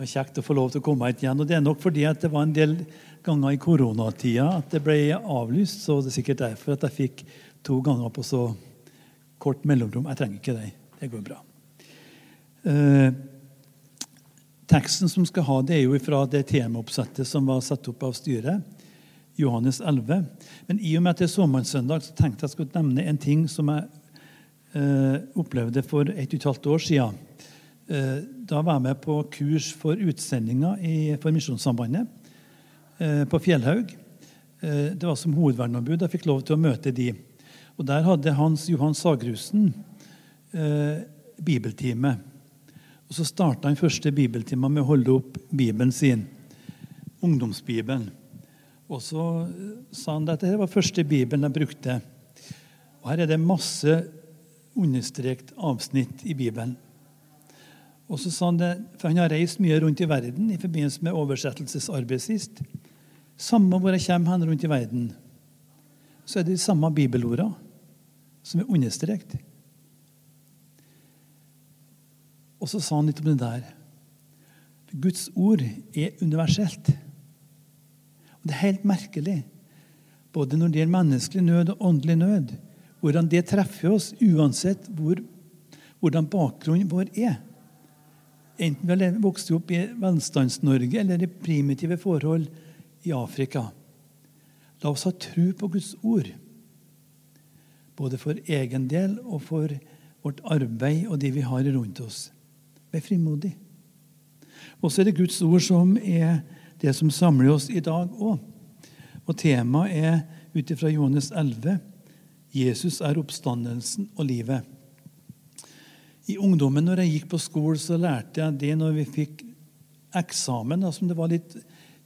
Det var kjekt å få lov til å komme hit igjen. Og det er nok fordi at det var en del ganger i koronatida at det ble avlyst, så det er sikkert derfor at jeg fikk to ganger på så kort mellomrom. Jeg trenger ikke det. Det går bra. Eh, teksten som skal ha, det er jo fra det temaoppsettet som var satt opp av styret. Johannes 11. Men i og med at det er sommersøndag, så tenkte jeg skulle nevne en ting som jeg eh, opplevde for et og et halvt år siden. Eh, da var jeg med på kurs for utsendinger i, for Misjonssambandet eh, på Fjellhaug. Eh, det var som hovedverneombud. Jeg fikk lov til å møte de. Og Der hadde Hans Johan Sagrussen eh, bibeltime. Og Så starta han første bibeltime med å holde opp Bibelen sin, ungdomsbibelen. Og så sa han at dette var første Bibelen jeg brukte. Og Her er det masse understrekt avsnitt i Bibelen. Og så sa Han det, for han har reist mye rundt i verden i forbindelse med oversettelsesarbeid sist. Samme hvor jeg kommer hen rundt i verden, så er det de samme bibelordene som er understrekt. Og så sa han litt om det der. Guds ord er universelt. Og Det er helt merkelig, både når det gjelder menneskelig nød og åndelig nød, hvordan det treffer oss uansett hvor, hvordan bakgrunnen vår er. Enten vi har vokst opp i Velstands-Norge eller i primitive forhold i Afrika. La oss ha tro på Guds ord, både for egen del og for vårt arbeid og de vi har rundt oss. Vær frimodig. Og så er det Guds ord som er det som samler oss i dag òg. Og temaet er ut ifra Johannes 11 Jesus er oppstandelsen og livet. I ungdommen når jeg gikk på skolen, så lærte jeg det når vi fikk eksamen, som det var litt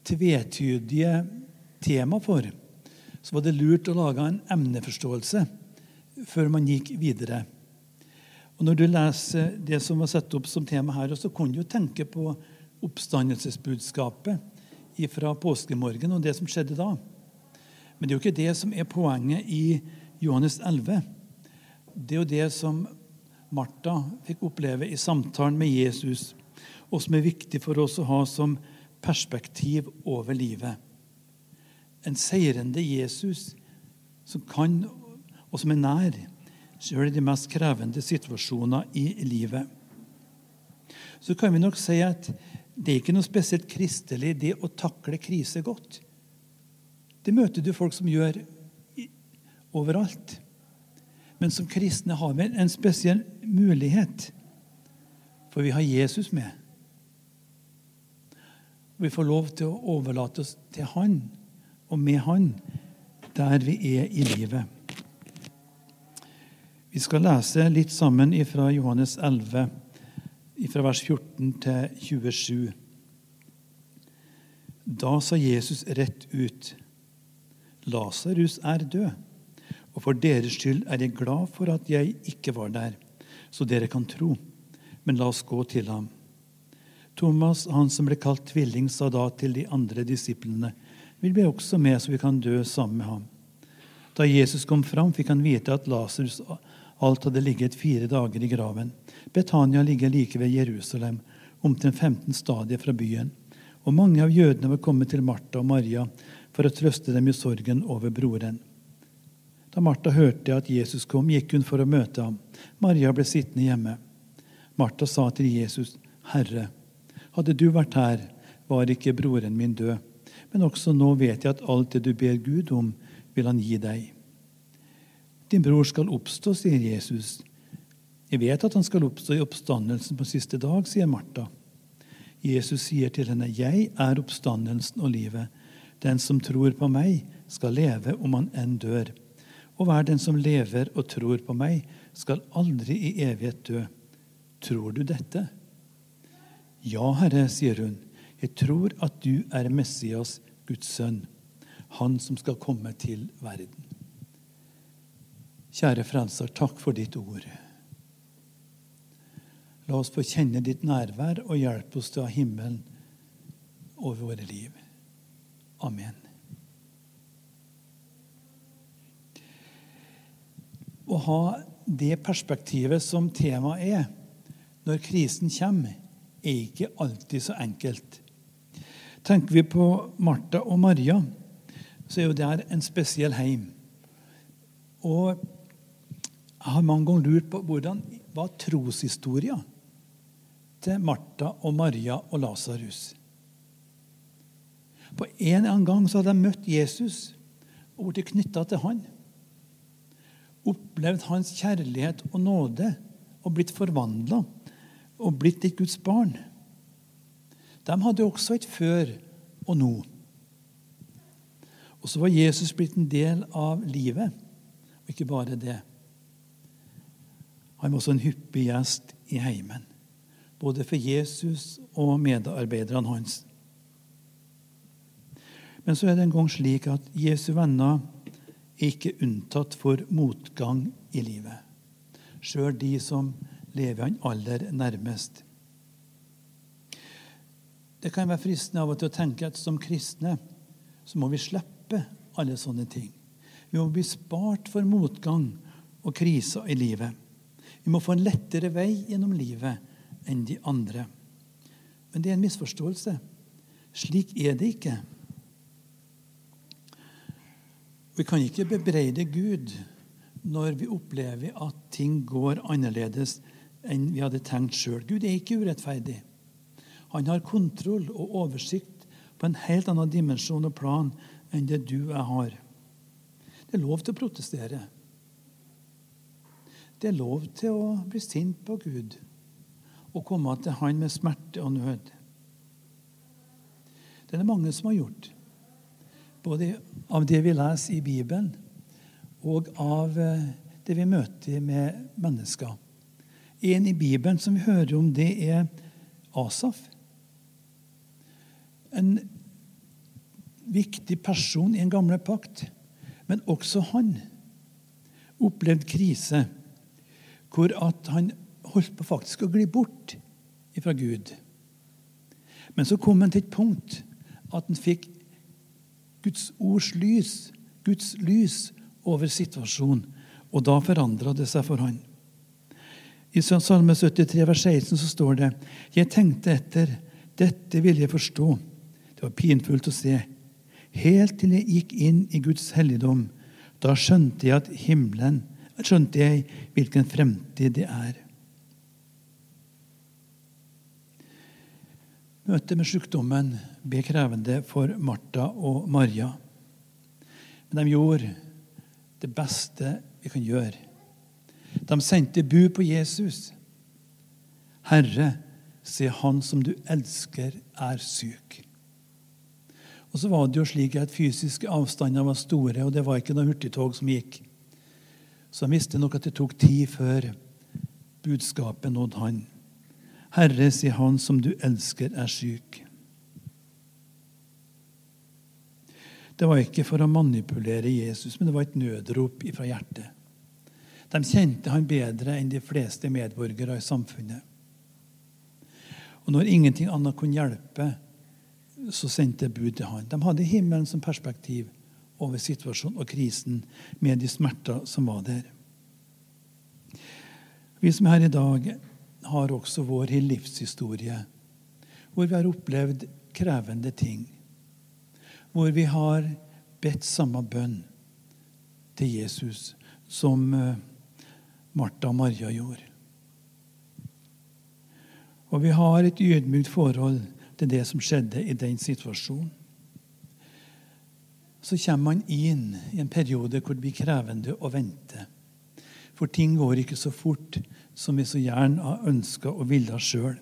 tvetydige tema for. Så var det lurt å lage en emneforståelse før man gikk videre. Og Når du leser det som var satt opp som tema her, så kan du jo tenke på oppstandelsesbudskapet fra påskemorgen og det som skjedde da. Men det er jo ikke det som er poenget i Johannes 11. Det er jo det som Martha fikk oppleve i samtalen med Jesus, og som er viktig for oss å ha som perspektiv over livet. En seirende Jesus som kan, og som er nær, sjøl i de mest krevende situasjoner i livet. Så kan vi nok si at det er ikke noe spesielt kristelig det å takle krise godt. Det møter du folk som gjør overalt. Men som kristne har vi en spesiell mulighet, for vi har Jesus med. Vi får lov til å overlate oss til Han og med Han der vi er i livet. Vi skal lese litt sammen fra Johannes 11, fra vers 14 til 27. Da sa Jesus rett ut, Lasarus er død. Og for deres skyld er jeg glad for at jeg ikke var der, så dere kan tro. Men la oss gå til ham. Thomas, han som ble kalt tvilling, sa da til de andre disiplene, vil bli også med, så vi kan dø sammen med ham. Da Jesus kom fram, fikk han vite at Lasarus alt hadde ligget fire dager i graven. Betania ligger like ved Jerusalem, omtrent 15 stadier fra byen. Og mange av jødene var kommet til Martha og Maria for å trøste dem i sorgen over broren. Da Martha hørte at Jesus kom, gikk hun for å møte ham. Maria ble sittende hjemme. Martha sa til Jesus, 'Herre, hadde du vært her, var ikke broren min død.' 'Men også nå vet jeg at alt det du ber Gud om, vil han gi deg.' 'Din bror skal oppstå', sier Jesus. 'Jeg vet at han skal oppstå i oppstandelsen på siste dag', sier Martha. Jesus sier til henne, 'Jeg er oppstandelsen og livet.' 'Den som tror på meg, skal leve om han enn dør.' Og hver den som lever og tror på meg, skal aldri i evighet dø. Tror du dette? Ja, Herre, sier hun. Jeg tror at du er Messias, Guds sønn, han som skal komme til verden. Kjære Frelser, takk for ditt ord. La oss få kjenne ditt nærvær og hjelpe oss til å ha himmelen over våre liv. Amen. Å ha det perspektivet som temaet er når krisen kommer er ikke alltid så enkelt. Tenker vi på Martha og Maria, så er jo der en spesiell heim. Og jeg har mange ganger lurt på hvordan var troshistoria til Martha og Maria og Lasarus. På en eller annen gang så hadde de møtt Jesus og blitt knytta til han. Opplevd hans kjærlighet og nåde og blitt forvandla og blitt et Guds barn. De hadde også et før og nå. Og så var Jesus blitt en del av livet, og ikke bare det. Han var også en hyppig gjest i heimen, både for Jesus og medarbeiderne hans. Men så er det en gang slik at Jesu venner er ikke unntatt for motgang i livet. Sjøl de som lever han aller nærmest. Det kan være fristende av og til å tenke at som kristne så må vi slippe alle sånne ting. Vi må bli spart for motgang og kriser i livet. Vi må få en lettere vei gjennom livet enn de andre. Men det er en misforståelse. Slik er det ikke. Vi kan ikke bebreide Gud når vi opplever at ting går annerledes enn vi hadde tenkt sjøl. Gud er ikke urettferdig. Han har kontroll og oversikt på en helt annen dimensjon og plan enn det du og jeg har. Det er lov til å protestere. Det er lov til å bli sint på Gud og komme til Han med smerte og nød. Det er det mange som har gjort både av det vi leser i Bibelen, og av eh, det vi møter med mennesker. En i Bibelen som vi hører om, det er Asaf. En viktig person i en gamle pakt. Men også han opplevde krise, hvor at han holdt på faktisk å gli bort fra Gud. Men så kom han til et punkt at han fikk Guds ords lys, Guds lys over situasjonen. Og da forandra det seg for han. I Salme 73, vers 16 så står det Jeg tenkte etter, dette ville jeg forstå. Det var pinfullt å se. Helt til jeg gikk inn i Guds helligdom. Da skjønte jeg at himmelen skjønte jeg hvilken fremtid det er. Møtet med sykdommen ble krevende for Martha og Maria. Men de gjorde det beste vi kan gjøre. De sendte bu på Jesus. Herre, se han som du elsker, er syk. Og så var det jo slik at Fysiske avstander var store, og det var ikke noe hurtigtog som gikk. Så han visste nok at det tok tid før budskapet nådde han. Herre, sier han som du elsker, er syk. Det var ikke for å manipulere Jesus, men det var et nødrop fra hjertet. De kjente han bedre enn de fleste medborgere i samfunnet. Og når ingenting annet kunne hjelpe, så sendte bud til han. De hadde himmelen som perspektiv over situasjonen og krisen med de smerter som var der. Vi som er her i dag, har også vår livshistorie, hvor vi har opplevd krevende ting. Hvor vi har bedt samme bønn til Jesus som eh, Martha og Maria gjorde. Og vi har et ydmykt forhold til det som skjedde i den situasjonen. Så kommer man inn i en periode hvor det blir krevende å vente. For ting går ikke så fort som vi så gjerne har ønska og ville sjøl.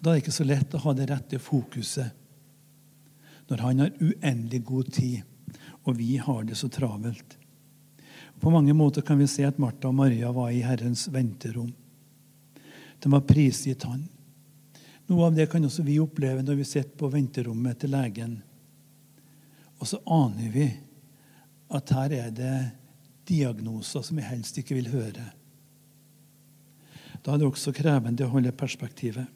Da er det ikke så lett å ha det rette fokuset når han har uendelig god tid, og vi har det så travelt. På mange måter kan vi se at Martha og Maria var i Herrens venterom. De var prisgitt han. Noe av det kan også vi oppleve når vi sitter på venterommet til legen. Og så aner vi at her er det diagnoser som vi helst ikke vil høre. Da er det også krevende å holde perspektivet.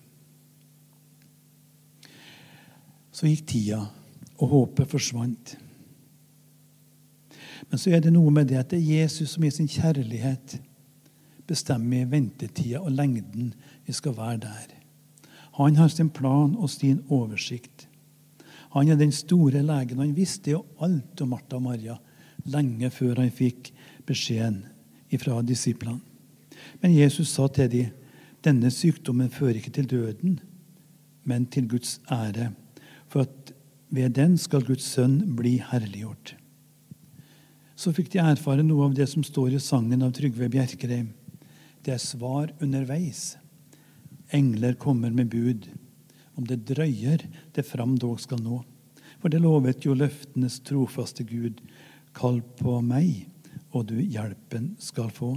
Så gikk tida, og håpet forsvant. Men så er det noe med det at det er Jesus som i sin kjærlighet bestemmer ventetida og lengden vi skal være der. Han har sin plan og sin oversikt. Han er den store legen. Han visste jo alt om Martha og Maria lenge før han fikk beskjeden fra disiplene. Men Jesus sa til dem denne sykdommen fører ikke til døden, men til Guds ære, for at ved den skal Guds sønn bli herliggjort. Så fikk de erfare noe av det som står i sangen av Trygve Bjerkreim. Det er svar underveis. Engler kommer med bud. Om det drøyer, det fram dog skal nå. For det lovet jo løftenes trofaste Gud. Kall på meg, og du hjelpen skal få.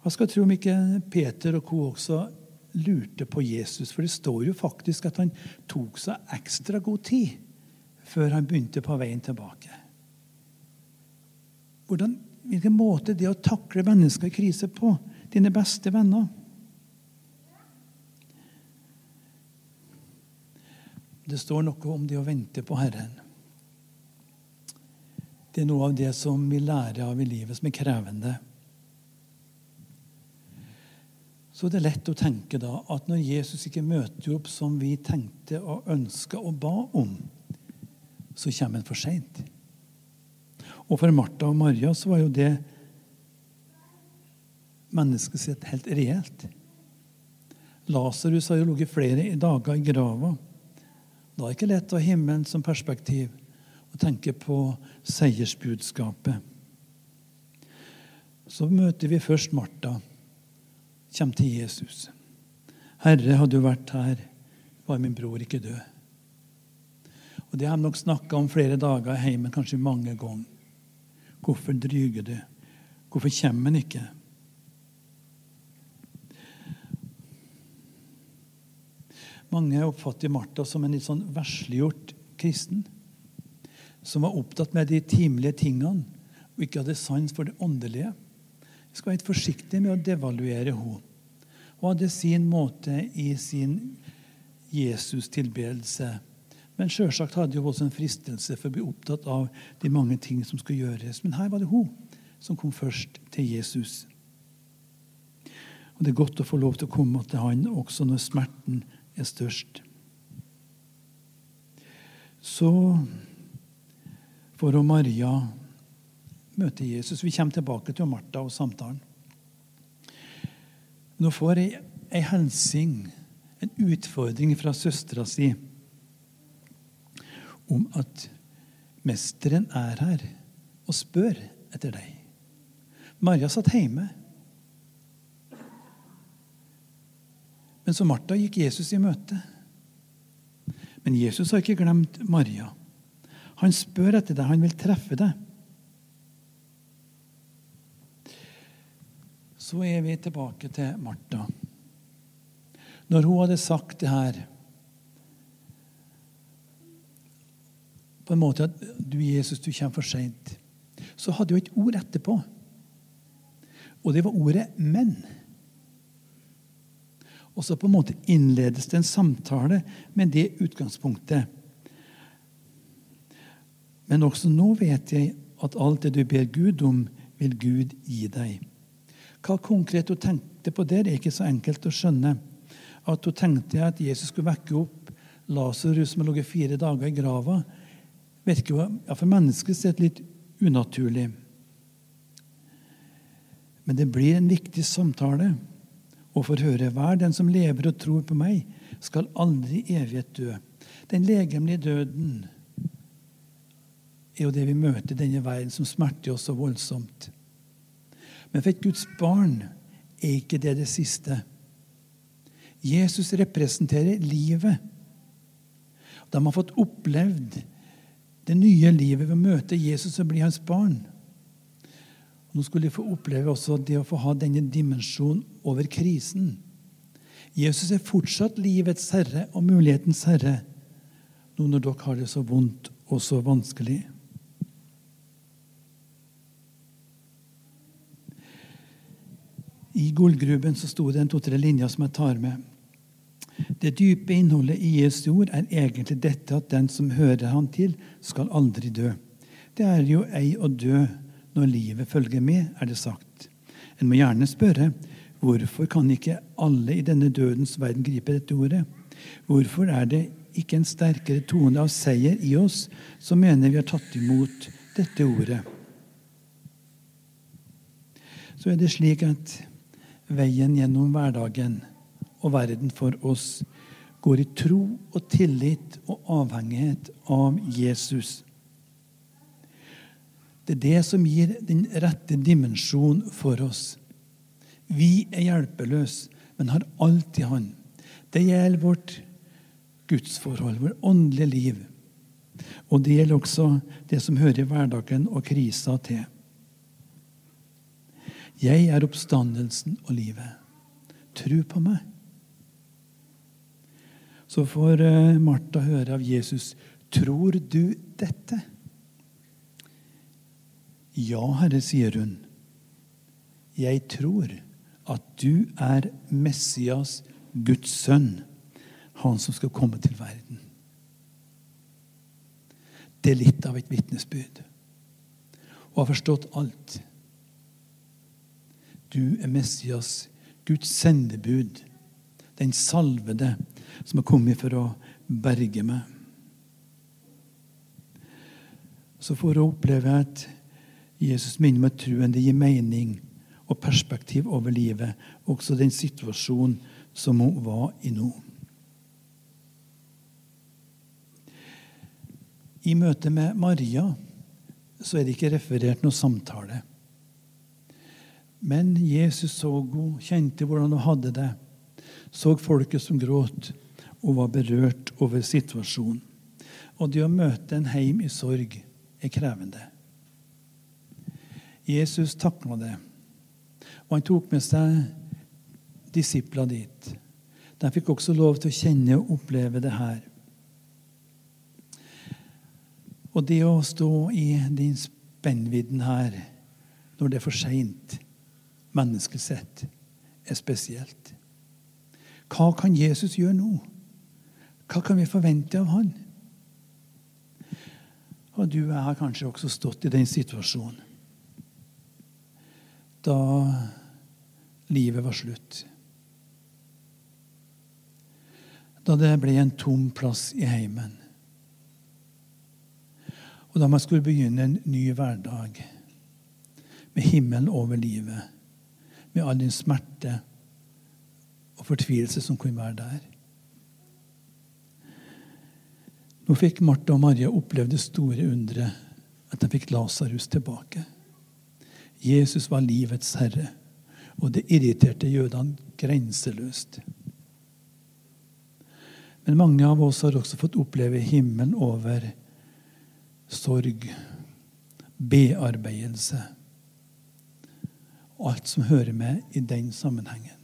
Hva skal tro om ikke Peter og co. også lurte på Jesus? For det står jo faktisk at han tok seg ekstra god tid før han begynte på veien tilbake. Hvordan, hvilken måte det å takle mennesker i krise på? Dine beste venner. Det står noe om det å vente på Herren. Det er noe av det som vi lærer av i livet, som er krevende. Så det er lett å tenke da at når Jesus ikke møter opp som vi tenkte og ønska og ba om, så kommer han for seint. Og for Martha og Maria så var jo det mennesket sitt helt reelt. Lasarus har jo ligget flere dager i grava. Da er det ikke lett å ha himmelen som perspektiv og tenke på seiersbudskapet. Så møter vi først Martha, kommer til Jesus. 'Herre, hadde du vært her, var min bror ikke død.' Og Det har de nok snakka om flere dager i heimen, kanskje mange ganger. Hvorfor dryger du? Hvorfor kommer han ikke? Mange oppfatter Martha som en litt sånn versliggjort kristen. Som var opptatt med de timelige tingene og ikke hadde sans for det åndelige. Vi skal være litt forsiktige med å devaluere henne. Hun hadde sin måte i sin Jesus-tilbedelse. Men sjølsagt hadde hun også en fristelse for å bli opptatt av de mange ting som skulle gjøres. Men her var det hun som kom først til Jesus. Og Det er godt å få lov til å komme til han også når smerten er størst. Så får Maria møte Jesus. Vi kommer tilbake til Martha og samtalen. Nå får jeg ei hilsing, en utfordring fra søstera si, om at mesteren er her og spør etter deg. Maria satt hjemme. Men så Martha gikk Jesus i møte. Men Jesus har ikke glemt Maria. Han spør etter deg, han vil treffe deg. Så er vi tilbake til Martha. Når hun hadde sagt det her På en måte at du, Jesus, du kommer for seint, så hadde hun et ord etterpå. Og det var ordet 'men'. Og så på en måte innledes det en samtale med det utgangspunktet. Men også nå vet jeg at alt det du ber Gud om, vil Gud gi deg. Hva konkret hun tenkte på der, er ikke så enkelt å skjønne. At hun tenkte at Jesus skulle vekke opp Lasarus som har ligget fire dager i grava, virker jo ja, for mennesket sett litt unaturlig. Men det blir en viktig samtale og får høre hver den som lever og tror på meg, skal aldri i evighet dø. Den legemlige døden er jo det vi møter i denne verden, som smerter oss så voldsomt. Men for et Guds barn er ikke det det siste. Jesus representerer livet. De har fått opplevd det nye livet ved å møte Jesus og bli hans barn. Nå skulle de få oppleve også det å få ha denne dimensjonen over krisen. Jesus er fortsatt livets herre og mulighetens herre, nå når dere har det så vondt og så vanskelig. I gullgruben så sto det en to-tre linjer som jeg tar med. Det dype innholdet i Jesu ord er egentlig dette at den som hører han til, skal aldri dø. Det er jo ei å dø når livet følger med, er det sagt. En må gjerne spørre hvorfor kan ikke alle i denne dødens verden gripe dette ordet? Hvorfor er det ikke en sterkere tone av seier i oss som mener vi har tatt imot dette ordet? Så er det slik at veien gjennom hverdagen og verden for oss går i tro og tillit og avhengighet av Jesus. Det er det som gir den rette dimensjonen for oss. Vi er hjelpeløse, men har alltid Han. Det gjelder vårt gudsforhold, vårt åndelige liv. Og det gjelder også det som hører hverdagen og krisa til. Jeg er oppstandelsen og livet. Tro på meg. Så får eh, Martha høre av Jesus, 'Tror du dette?' Ja, Herre, sier hun. Jeg tror at du er Messias, Guds sønn, han som skal komme til verden. Det er litt av et vitnesbyrd. Og har forstått alt. Du er Messias, Guds sendebud, den salvede som har kommet for å berge meg. Så får hun oppleve at Jesus minner meg troen det gir mening og perspektiv over livet, også den situasjonen som hun var i nå. I møte med Maria så er det ikke referert noe samtale. Men Jesus så henne, kjente hvordan hun hadde det, så folket som gråt, og var berørt over situasjonen. Og det å møte en heim i sorg er krevende. Jesus takla det, og han tok med seg disipler dit. De fikk også lov til å kjenne og oppleve det her. Og det å stå i den spennvidden her når det er for seint, menneskelig sett, er spesielt. Hva kan Jesus gjøre nå? Hva kan vi forvente av han? Og du og jeg har kanskje også stått i den situasjonen. Da livet var slutt. Da det ble en tom plass i heimen. Og da man skulle begynne en ny hverdag med himmelen over livet, med all din smerte og fortvilelse som kunne være der. Nå fikk Martha og Maria oppleve det store underet at de fikk Lasarus tilbake. Jesus var livets herre, og det irriterte jødene grenseløst. Men mange av oss har også fått oppleve himmelen over sorg, bearbeidelse og alt som hører med i den sammenhengen.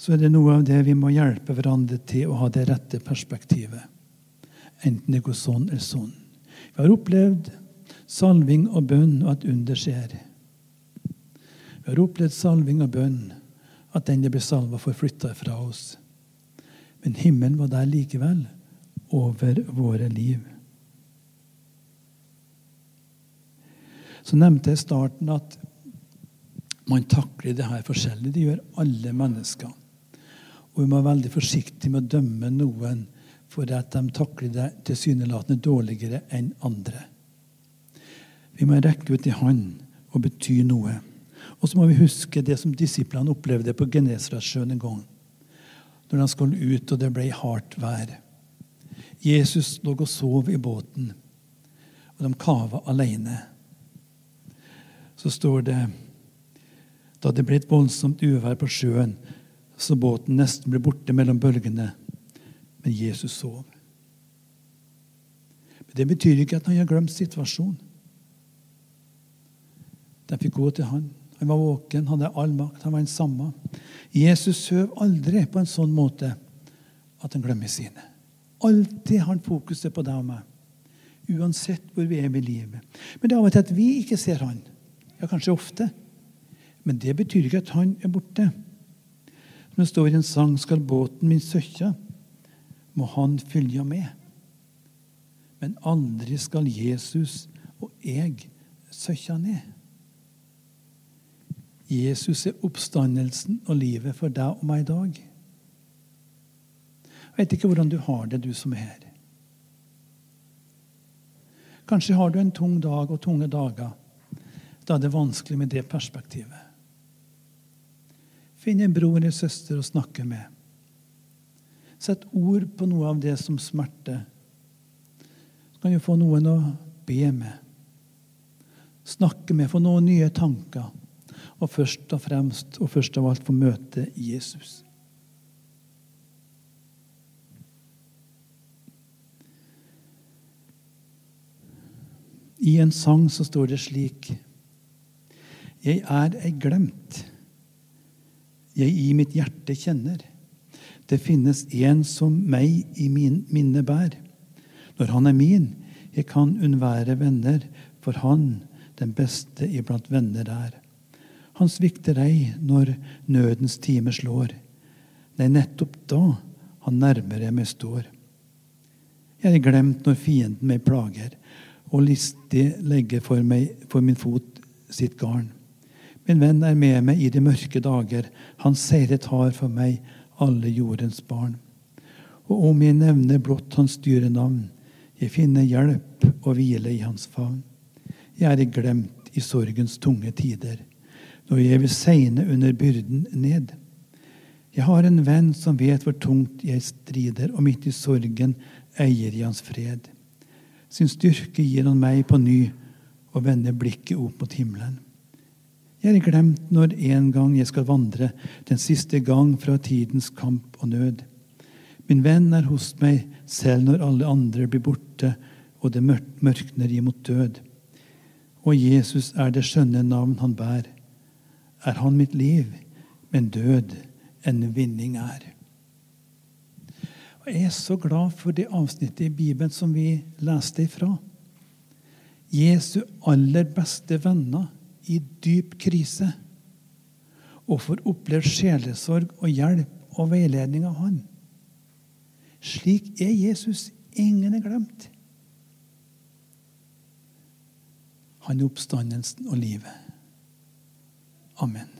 Så er det noe av det vi må hjelpe hverandre til å ha det rette perspektivet. Enten det går sånn eller sånn. Vi har opplevd salving og bønn, og at under skjer. Vi har opplevd salving og bønn, at den det ble salva for, flytta fra oss. Men himmelen var der likevel, over våre liv. Så nevnte jeg i starten at man takler det her forskjellig. Det gjør alle mennesker. Og vi må være veldig forsiktige med å dømme noen for at de takler det tilsynelatende dårligere enn andre. Vi må rekke ut i hånd og bety noe. Og så må vi huske det som disiplene opplevde på Genesaretsjøen en gang. Når de skulle ut, og det ble hardt vær. Jesus lå og sov i båten, og de kava alene så står det da det ble et voldsomt uvær på sjøen, så båten nesten ble borte mellom bølgene. Men Jesus sov. Men Det betyr ikke at han har glemt situasjonen. De fikk gå til han. Han var våken, han hadde all makt, han var den samme. Jesus søv aldri på en sånn måte at han glemmer sine. Alltid har han fokuset på deg og meg. Uansett hvor vi er i livet. Men det er av og til at vi ikke ser han. Ja, kanskje ofte. Men det betyr ikke at han er borte. Som det står i en sang, skal båten min søkja, må han følge med. Men aldri skal Jesus og jeg søkka ned. Jesus er oppstandelsen og livet for deg og meg i dag. Jeg vet ikke hvordan du har det, du som er her. Kanskje har du en tung dag og tunge dager. Da er det vanskelig med det perspektivet. Finn en bror eller søster å snakke med. Sett ord på noe av det som smerter. Så kan du få noen å be med. Snakke med, få noen nye tanker. Og først og fremst og først av alt få møte Jesus. I en sang så står det slik Jeg er ei glemt, jeg i mitt hjerte kjenner. Det finnes en som meg i min minne bær. Når han er min, jeg kan unnvære venner, for han den beste iblant venner er. Han svikter ei når nødens time slår. Nei, nettopp da han nærmere meg står. Jeg er glemt når fienden meg plager, og listig legger for, meg, for min fot sitt garn. Min venn er med meg i de mørke dager, han seiret har for meg alle jordens barn. Og om jeg nevner blott hans dyre navn, jeg finner hjelp og hvile i hans favn. Jeg er glemt i sorgens tunge tider, når jeg vil segne under byrden ned. Jeg har en venn som vet hvor tungt jeg strider, og midt i sorgen eier jeg hans fred. Sin styrke gir han meg på ny og vender blikket opp mot himmelen. Jeg er glemt når en gang jeg skal vandre den siste gang fra tidens kamp og nød. Min venn er hos meg selv når alle andre blir borte og det mørkner imot død. Og Jesus er det skjønne navn han bærer. Er han mitt liv, men død en vinning er. Og Jeg er så glad for det avsnittet i Bibelen som vi leste ifra. Jesu aller beste venner i dyp krise og får opplevd sjelesorg og hjelp og veiledning av Han. Slik er Jesus. Ingen er glemt. Han er oppstandelsen og livet. Amen.